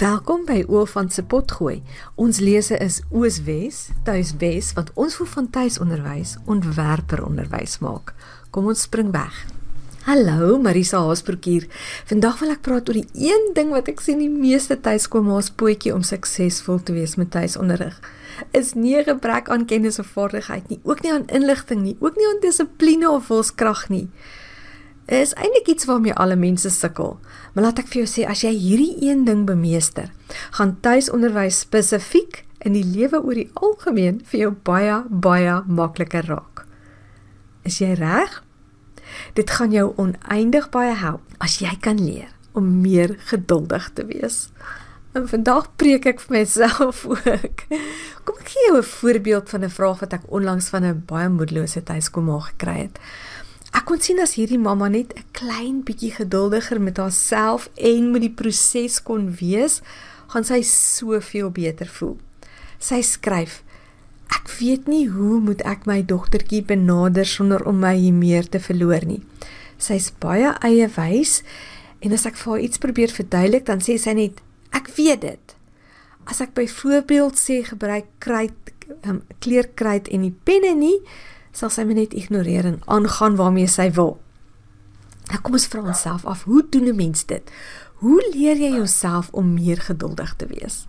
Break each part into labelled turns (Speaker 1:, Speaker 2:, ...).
Speaker 1: Welkom by Oofant se potgooi. Ons lese is Ooswes, Tuiswes wat ons voel van tuisonderwys ontwerper onderwys maak. Kom ons spring weg. Hallo, Marisa Haasbroek hier. Vandag wil ek praat oor die een ding wat ek sien die meeste tuiskoolma's pootjie om suksesvol te wees met tuisonderrig. Is nie gebrek aan kennis of vaardigheid nie, ook nie aan inligting nie, ook nie aan dissipline of wilskrag nie is eintlik iets waarmee alle mense sukkel. Maar laat ek vir jou sê, as jy hierdie een ding bemeester, gaan tuisonderwys spesifiek in die lewe oor die algemeen vir jou baie baie makliker raak. Is jy reg? Dit gaan jou oneindig baie help as jy kan leer om meer geduldig te wees. En vandag preek ek vir myself ook. Kom ek gee jou 'n voorbeeld van 'n vraag wat ek onlangs van 'n baie moedelose tuiskommel gekry het. Ek kon sien as hierdie mamma net 'n klein bietjie geduldiger met haarself en met die proses kon wees, gaan sy soveel beter voel. Sy skryf: Ek weet nie hoe moet ek my dogtertjie benader sonder om my meer te verloor nie. Sy's baie eie wys en as ek vir haar iets probeer verduidelik, dan sê sy net: Ek weet dit. As ek byvoorbeeld sê gebruik kruit, um, kleurkruit en die penne nie, sal sy my net ignoreer en aangaan waarmee sy wil. Nou kom ons vra onsself af, hoe doen 'n mens dit? Hoe leer jy jouself om meer geduldig te wees?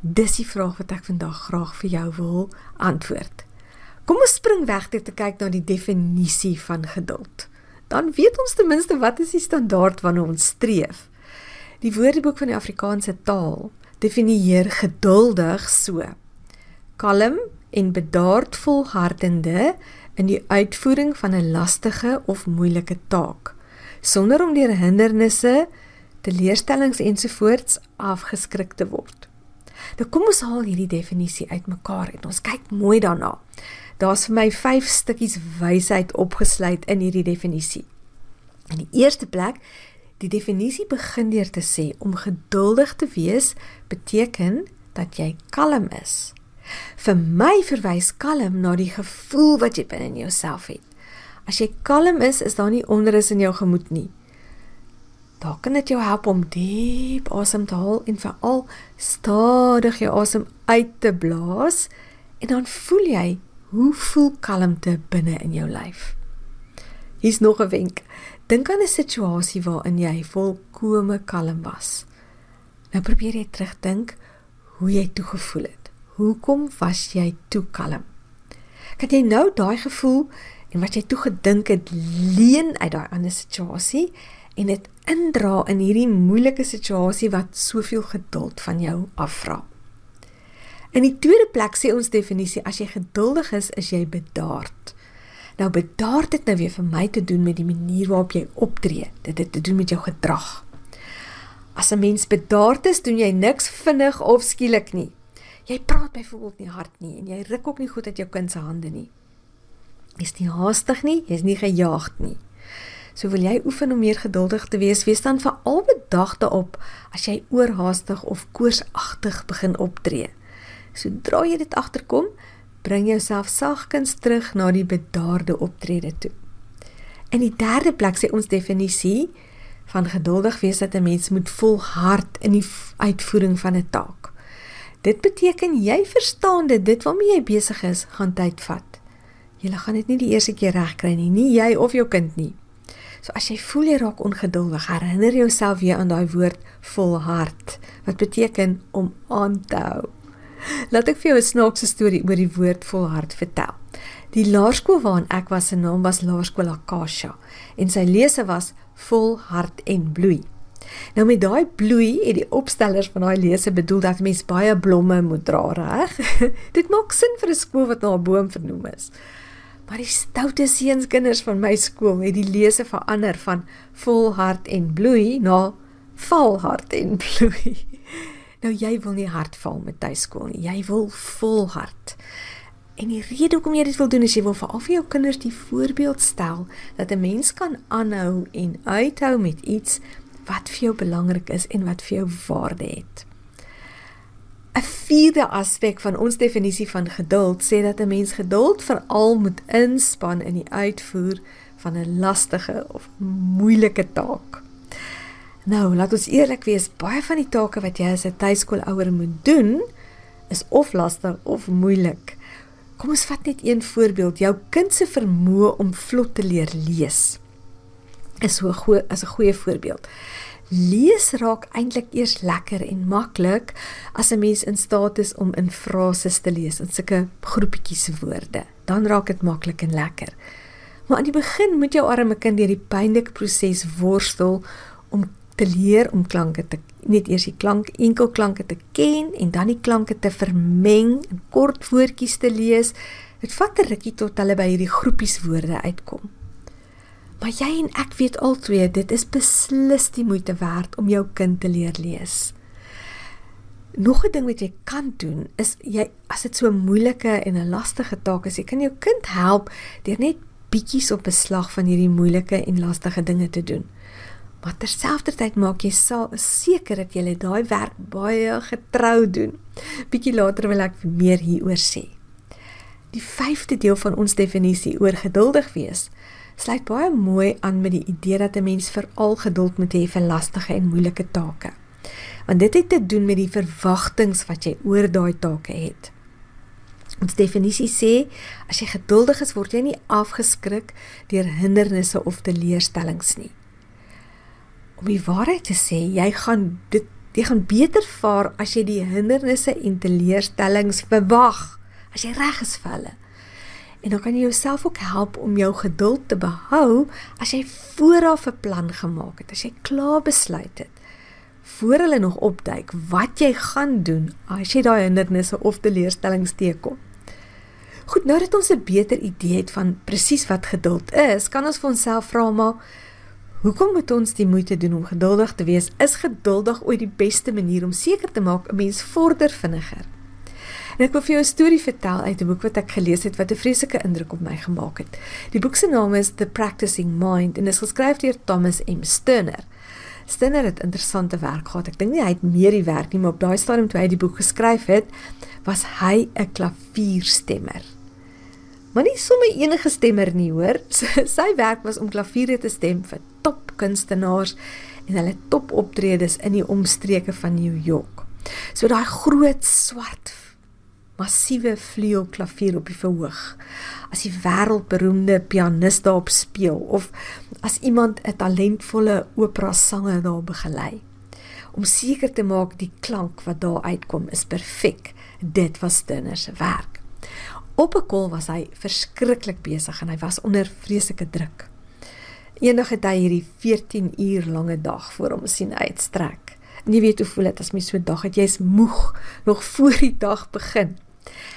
Speaker 1: Dis die vraag wat ek vandag graag vir jou wil antwoord. Kom ons spring weg deur te kyk na die definisie van geduld. Dan weet ons ten minste wat is die standaard waarna ons streef. Die Woordeboek van die Afrikaanse taal definieer geduldig so: kalm en bedaard volhardende in die uitvoering van 'n lastige of moeilike taak sonder om deur hindernisse, teleurstellings ensovoorts afgeskrik te word. Nou kom ons haal hierdie definisie uitmekaar en ons kyk mooi daarna. Daar's vir my 5 stukkies wysheid opgesluit in hierdie definisie. In die eerste plek, die definisie begin deur te sê om geduldig te wees beteken dat jy kalm is. Vir my verwys kalm na die gevoel wat jy binne in jouself het. As jy kalm is, is daar nie onrus in jou gemoed nie. Daar kan dit jou help om diep asem te haal en veral stadig jou asem uit te blaas en dan voel jy hoe voel kalmte binne in jou lyf. Hier's nog 'n wenk. Dink aan 'n situasie waarin jy volkome kalm was. Nou probeer jy terugdink hoe jy toe gevoel het. Hoekom was jy toe kalm? Kan jy nou daai gevoel en wat jy toe gedink het leen uit daai ander situasie en dit indra in hierdie moeilike situasie wat soveel geduld van jou afvra? In die tweede plek sê ons definisie as jy geduldig is, is jy bedaard. Nou bedaard het nou weer vir my te doen met die manier waarop jy optree. Dit het te doen met jou gedrag. As 'n mens bedaard is, doen jy niks vinnig of skielik nie. Jy praat byvoorbeeld nie hard nie en jy ruk ook nie goed uit jou kind se hande nie. Jy's nie haastig nie, jy's nie gejaagd nie. So wil jy oefen om meer geduldig te wees, wees dan veral bedag daarop as jy oorhaastig of koorsagtig begin optree. Sodra jy dit agterkom, bring jouself sagkens terug na die bedaarde optrede toe. In die derde plek sê ons definisie van geduldig wees dat 'n mens moet volhard in die uitvoering van 'n taak. Dit beteken jy verstaan dit, dit waarmee jy besig is, gaan tyd vat. Jy gaan dit nie die eerste keer regkry nie, nie jy of jou kind nie. So as jy voel jy raak ongeduldig, herinner jouself weer aan daai woord volhard wat beteken om aan te hou. Laat ek vir jou 'n snaakse storie oor die woord volhard vertel. Die laerskool waarin ek was se naam was Laerskool Akasha en sy lese was volhard en bloei. Nou met daai bloei het die opstellers van daai lese bedoel dat mens baie blomme moet dra, reg? Dit maak sin vir 'n skool wat na 'n boom vernoem is. Maar die stoute seunskinders van my skool het die lese verander van volhard en bloei na valhard en bloei. Nou jy wil nie hard val met tuiskool nie. Jy wil volhard. En die rede hoekom jy dit wil doen is jy wil vir al jou kinders die voorbeeld stel dat 'n mens kan aanhou en uithou met iets wat vir jou belangrik is en wat vir jou waarde het. 'n Vierde aspek van ons definisie van geduld sê dat 'n mens geduld veral moet inspann in die uitvoer van 'n lastige of moeilike taak. Nou, laat ons eerlik wees, baie van die take wat jy as 'n tuiskoolouer moet doen, is of lastig of moeilik. Kom ons vat net een voorbeeld. Jou kind se vermoë om vlot te leer lees is so 'n goeie as 'n goeie voorbeeld. Lees raak eintlik eers lekker en maklik as 'n mens in staat is om in frases te lees, in sulke groepietjies woorde. Dan raak dit maklik en lekker. Maar aan die begin moet jou arme kind deur die pynlike proses worstel om te leer om klanke te net eers die klank enkelklanke te ken en dan die klanke te vermeng en kort woordjies te lees. Dit vat 'n rukkie tot hulle by hierdie groepies woorde uitkom. Maar jy en ek weet albei dit is beslis die moeite werd om jou kind te leer lees. Nog 'n ding wat jy kan doen is jy as dit so 'n moeilike en 'n lastige taak is, jy kan jou kind help deur net bietjies op beslag van hierdie moeilike en lastige dinge te doen. Maar terselfdertyd maak jy seker dat jy daai werk baie getrou doen. Bietjie later wil ek meer hieroor sê. Die vyfde deel van ons definisie oor geduldig wees sluit baie mooi aan met die idee dat 'n mens veral geduld moet hê vir lastige en moeilike take. Want dit het te doen met die verwagtinge wat jy oor daai take het. Ons definisie sê as jy geduldig is, word jy nie afgeskrik deur hindernisse of teleurstellings nie om die waarheid te sê, jy gaan dit jy gaan beter vaar as jy die hindernisse en teleurstellings verwag as jy reg is vir hulle. En dan kan jy jouself ook help om jou geduld te behou as jy vooraf 'n plan gemaak het, as jy klaar besluit het voor hulle nog opduik wat jy gaan doen as jy daai hindernisse of teleurstellings teekom. Goed, nou dat ons 'n beter idee het van presies wat geduld is, kan ons vir onsself vra maar Hoekom moet ons die moeite doen om geduldig te wees? Is geduldig ooit die beste manier om seker te maak 'n mens vorder vinniger? En ek wil vir jou 'n storie vertel uit 'n boek wat ek gelees het wat 'n vreeslike indruk op my gemaak het. Die boek se naam is The Practicing Mind en is geskryf deur Thomas M. Sterner. Sterner het interessante werk gehad. Ek dink nie hy het meer die werk nie, maar op daai stadium toe hy die boek geskryf het, was hy 'n klavierstemmer. Maar nie sommer enige stemmer nie, hoor. Sy werk was om klaviere te stem vir top kunstenaars en hulle top optredes in die omstreke van New York. So daai groot swart massiewe vleuelklavier op die verhoog. As die wêreldberoemde pianis daarop speel of as iemand 'n talentvolle opera sanger daar begelei om seker te maak die klank wat daar uitkom is perfek. Dit was Stinner se werk. Op 'n kol was hy verskriklik besig en hy was onder vreeslike druk. Eendag het hy hierdie 14 uur lange dag voor hom sien uitstrek. Nie weet hoe voel dit as mens so dag het jy's moeg nog voor die dag begin.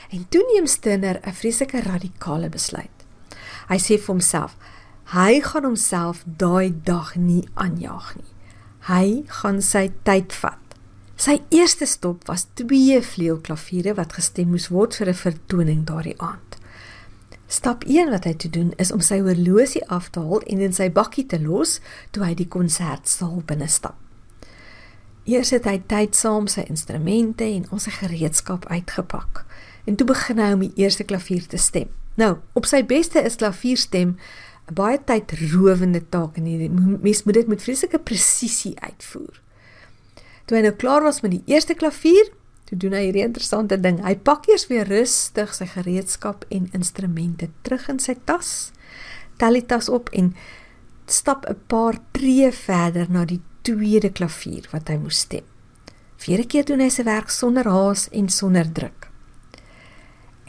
Speaker 1: En toe neem Stinner 'n vreeslike radikale besluit. Hy sê vir homself, hy gaan homself daai dag nie aanjaag nie. Hy gaan sy tyd vat. Sy eerste stop was twee vleuelklaviere wat gestem moes word vir 'n vertoning daardie aand. Stap 1 wat hy te doen is om sy horlosie af te haal en in sy bakkie te los toe hy die konsertsaal binne stap. Eers het hy tyd saam sy instrumente en ons se gereedskap uitgepak en toe begin hy om die eerste klavier te stem. Nou, op sy beste is klavierstem 'n baie tydrowende taak en jy mens moet dit met vreeslike presisie uitvoer. Toe hy nou klaar was met die eerste klavier, toe doen hy hierdie interessante ding. Hy pak eers weer rustig sy gereedskap en instrumente terug in sy tas. Tel die tas op en stap 'n paar tree verder na die tweede klavier wat hy moes stem. Vierde keer doen hy sy werk sonder haas en sonder druk.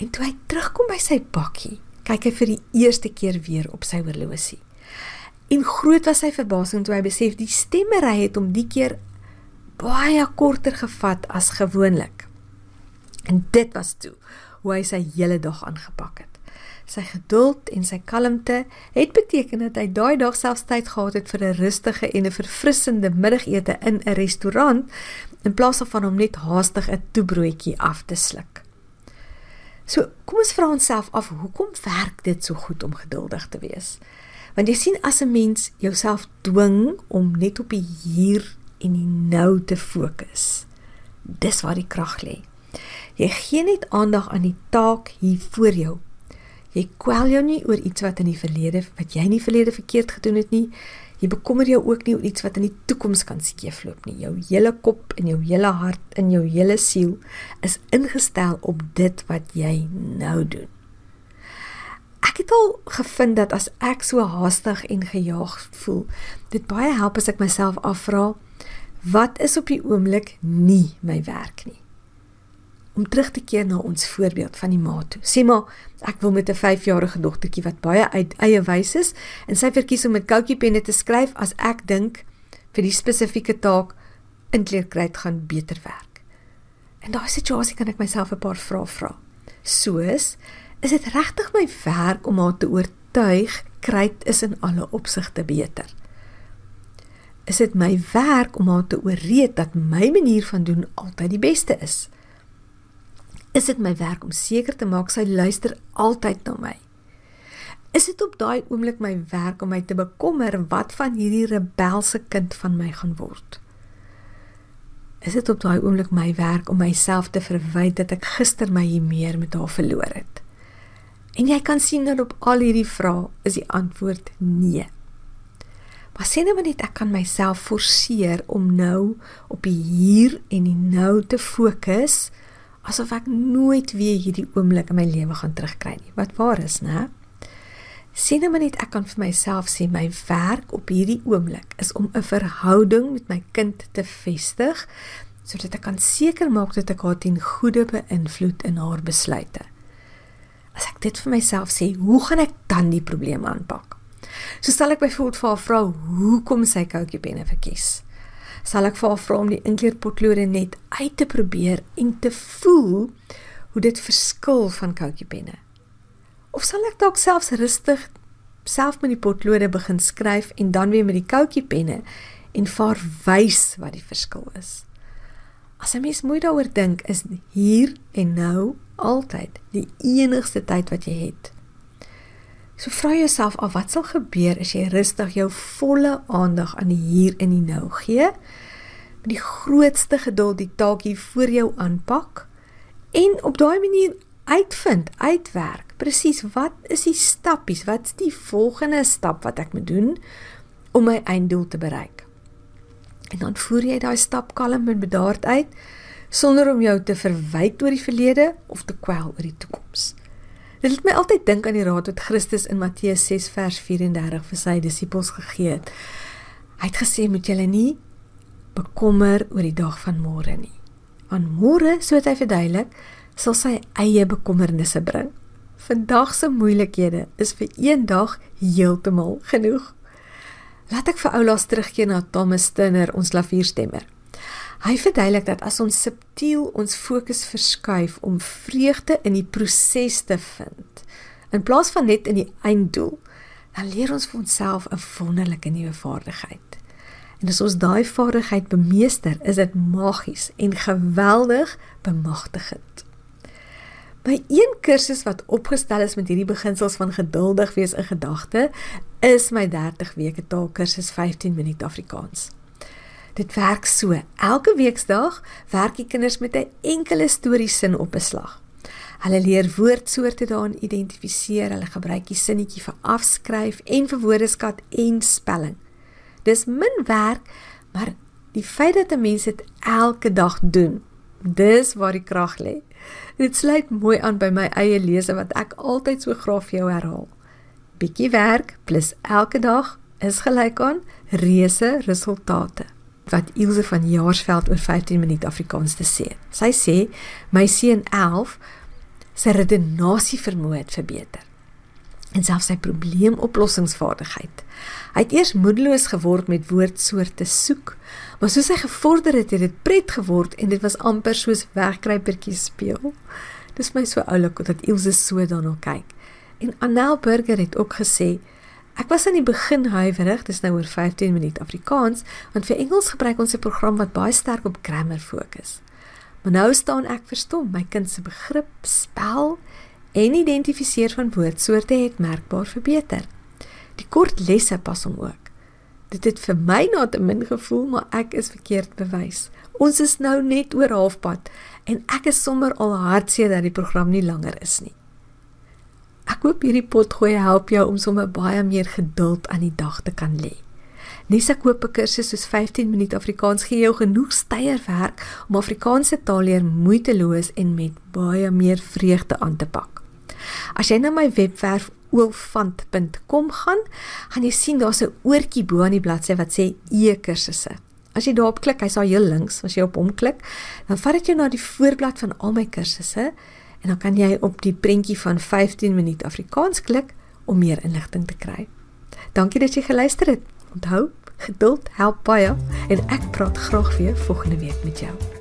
Speaker 1: En toe hy terugkom by sy bakkie, kyk hy vir die eerste keer weer op sy horlosie. En groot was sy verbasing toe hy besef die stemmery het hom die keer baie korter gevat as gewoonlik. En dit was toe hoe hy sy hele dag aangepak het. Sy geduld en sy kalmte het beteken dat hy daai dag selfs tyd gehad het vir 'n rustige en 'n verfrissende middagete in 'n restaurant in plaas van om net haastig 'n toebroodjie af te sluk. So, kom ons vra onsself af, hoekom werk dit so goed om geduldig te wees? Want jy sien as 'n mens jouself dwing om net op die hier en die nou te fokus. Dis waar die krag lê. Jy gee net aandag aan die taak hier voor jou. Jy kwel jou nie oor iets wat in die verlede wat jy in die verlede verkeerd gedoen het nie. Jy bekommer jou ook nie oor iets wat in die toekoms kan skeefloop nie. Jou hele kop en jou hele hart en jou hele siel is ingestel op dit wat jy nou doen. Ek het al gevind dat as ek so haastig en gejaag voel, dit baie help as ek myself afvra, wat is op die oomblik nie my werk nie? Om terug te keer na ons voorbeeld van die ma toe. Sê maar ek wil met 'n 5-jarige dogtertjie wat baie uit eie wys is en sy verkies om met koutjie penne te skryf as ek dink vir die spesifieke taak inkleerkryt gaan beter werk. In daai situasie kan ek myself 'n paar vrae vra. Soos is dit regtig my werk om haar te oortuig kryt is in alle opsigte beter? Is dit my werk om haar te ooreed dat my manier van doen altyd die beste is? Is dit my werk om seker te maak sy luister altyd na my. Is dit op daai oomblik my werk om my te bekommer wat van hierdie rebelse kind van my gaan word? Is dit op daai oomblik my werk om myself te verwyd dat ek gister my hier meer met haar verloor het? En jy kan sien dat op al hierdie vrae is die antwoord nee. Maar sê nou net ek kan myself forceer om nou op die hier en die nou te fokus asof ek nooit weer hierdie oomblik in my lewe gaan terugkry nie. Wat waar is, né? Sien nou net ek kan vir myself sê my werk op hierdie oomblik is om 'n verhouding met my kind te vestig sodat ek kan seker maak dat ek haar ten goeie beïnvloed in haar besluite. As ek dit vir myself sê, hoe gaan ek dan die probleem aanpak? So stel ek byvoorbeeld vir haar vrou, hoekom sy koutjie penne verkies? Sal ek vir haar vra om die inkleerpotlode net uit te probeer en te voel hoe dit verskil van koutjie penne. Of sal ek dalk selfs rustig self met die potlode begin skryf en dan weer met die koutjie penne en vaar wys wat die verskil is. As 'n mens mooi daaroor dink, is hier en nou altyd die enigste tyd wat jy het. So vra jouself af wat sal gebeur as jy rustig jou volle aandag aan die hier en die nou gee? Met die grootste geduld die taakie voor jou aanpak en op daai manier uitvind, uitwerk presies wat is die stappies, wat is die volgende stap wat ek moet doen om my einddoel te bereik. En dan voer jy daai stap kalm en bedaard uit sonder om jou te verwyk oor die verlede of te kwel oor die toekoms. Dit laat my altyd dink aan die raad wat Christus in Matteus 6 vers 34 vir sy disippels gegee het. Hy het gesê moet julle nie bekommer oor die dag van môre nie. Want môre, so het hy verduidelik, sal sy eie bekommernisse bring. Vandag se moeilikhede is vir een dag heeltemal genoeg. Laat ek vir oulaas terugkeer na Thomas Stinner, ons klavierstemmer. Hy verduidelik dat as ons subtiel ons fokus verskuif om vreugde in die proses te vind, in plaas van net in die einddoel, dan leer ons vir onsself 'n wonderlike nuwe vaardigheid. En as ons daai vaardigheid bemeester, is dit magies en geweldig bemagtigend. My een kursus wat opgestel is met hierdie beginsels van geduldig wees in gedagte, is my 30 weke taalkursus 15 minute Afrikaans. Dit werk so. Elke weekdag werk die kinders met 'n enkele storiesin op 'n slag. Hulle leer woordsoorte daarin identifiseer, hulle gebruik die sinnetjie vir afskryf en vir woordeskat en spelling. Dis min werk, maar die feit dat 'n mens dit elke dag doen, dis waar die krag lê. Dit sluit mooi aan by my eie lese wat ek altyd so graag vir jou herhaal. Bietjie werk plus elke dag is gelyk aan reuse resultate wat Ilse van Jaarsveld oor 15 minute Afrikaans te sê. Sy sê my seun 11 sy redenasie vermoë het verbeter en selfs sy probleemoplossingsvaardigheid. Hy het eers moedeloos geword met woordsoorte soek, maar soos hy gevorder het, het dit pret geword en dit was amper soos wegkruipertjies speel. Dis my so oulik dat Ilse so daarna kyk. En Annel Burger het ook gesê Ek was aan die begin huiwerig, dis nou oor 15 minute Afrikaans, want vir Engels gebruik ons 'n program wat baie sterk op grammar fokus. Maar nou staan ek verstom, my kind se begrip, spel en identifiseer van woordsoorte het merkbaar verbeter. Die kort lesse pas hom ook. Dit het vir my na te min gevoel, maar ek is verkeerd bewys. Ons is nou net oor halfpad en ek is sommer al hartseer dat die program nie langer is nie. Ek hoop hierdie potgooi help jou om sommer baie meer geduld aan die dag te kan lê. Nessa koop 'n kursus soos 15 minuut Afrikaans gee jou genoeg steierwerk om Afrikaanse taal leer moeiteloos en met baie meer vreugde aan te pak. As jy na my webwerf oofant.com gaan, gaan jy sien daar's 'n oortjie bo aan die bladsy wat sê e-kursusse. As jy daarop klik, hy's al heel links, as jy op hom klik, dan vat dit jou na die voorblad van al my kursusse en dan kan jy op die prentjie van 15 minuut Afrikaans klik om meer inligting te kry. Dankie dat jy geluister het. Onthou, geduld help baie en ek praat graag weer volgende week met jou.